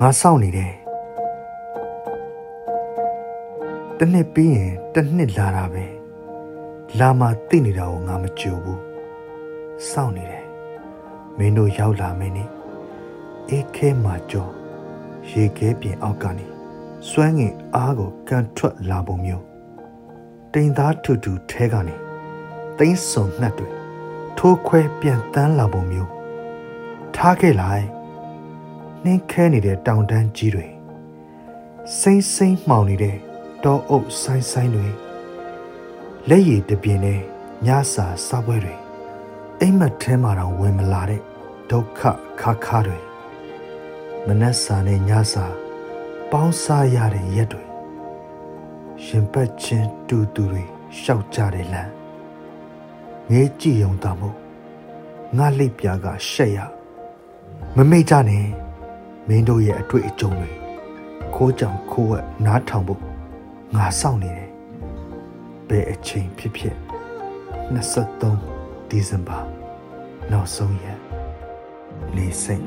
ငါစောင့်နေတယ်တနှစ်ပြီးရင်တနှစ်လာတာပဲလာမှသိနေတာကိုငါမကြိုဘူးစောင့်နေတယ်မင်းတို့ရောက်လာမင်းနေအေးခဲမှာကြောရေခဲပြင်အောက်ကနေစွမ်းငင်အားကိုကန်ထွက်လာပုံမျိုးတိမ်သားထူထူထဲကနေသိန်းစုံနှက်တွေထိုးခွဲပြန်တန်းလာပုံမျိုးထားခဲ့လိုက် နှင်းခဲနေတဲ့တောင်တန်းကြီးတွေစိမ့်စိမ့်မှောင်နေတဲ့တောအုပ်ဆိုင်းဆိုင်းတွေလက်ရည်တပြင်းနဲ့ညစာစားပွဲတွေအိမ်မက်ထဲမှာတော့ဝင်မလာတဲ့ဒုက္ခခါခါတွေမနှက်စာနဲ့ညစာပေါင်းစားရတဲ့ရက်တွေရှင်ပတ်ချင်းတူတူတွေရှောက်ကြတယ်လမ်းငေးကြည့်ုံတမို့ငါလိပ်ပြားကရှက်ရမမေ့ကြနဲ့ မင်းတို့ရဲ့အတွေ့အကြုံတွေခိုးကြောင်ခိုးဝက်နားထောင်ဖို့ငါစောင့်နေတယ်ဘယ်အချိန်ဖြစ်ဖြစ်23ဒီဇင်ဘာနောက်ဆုံးရက်လေးစိတ်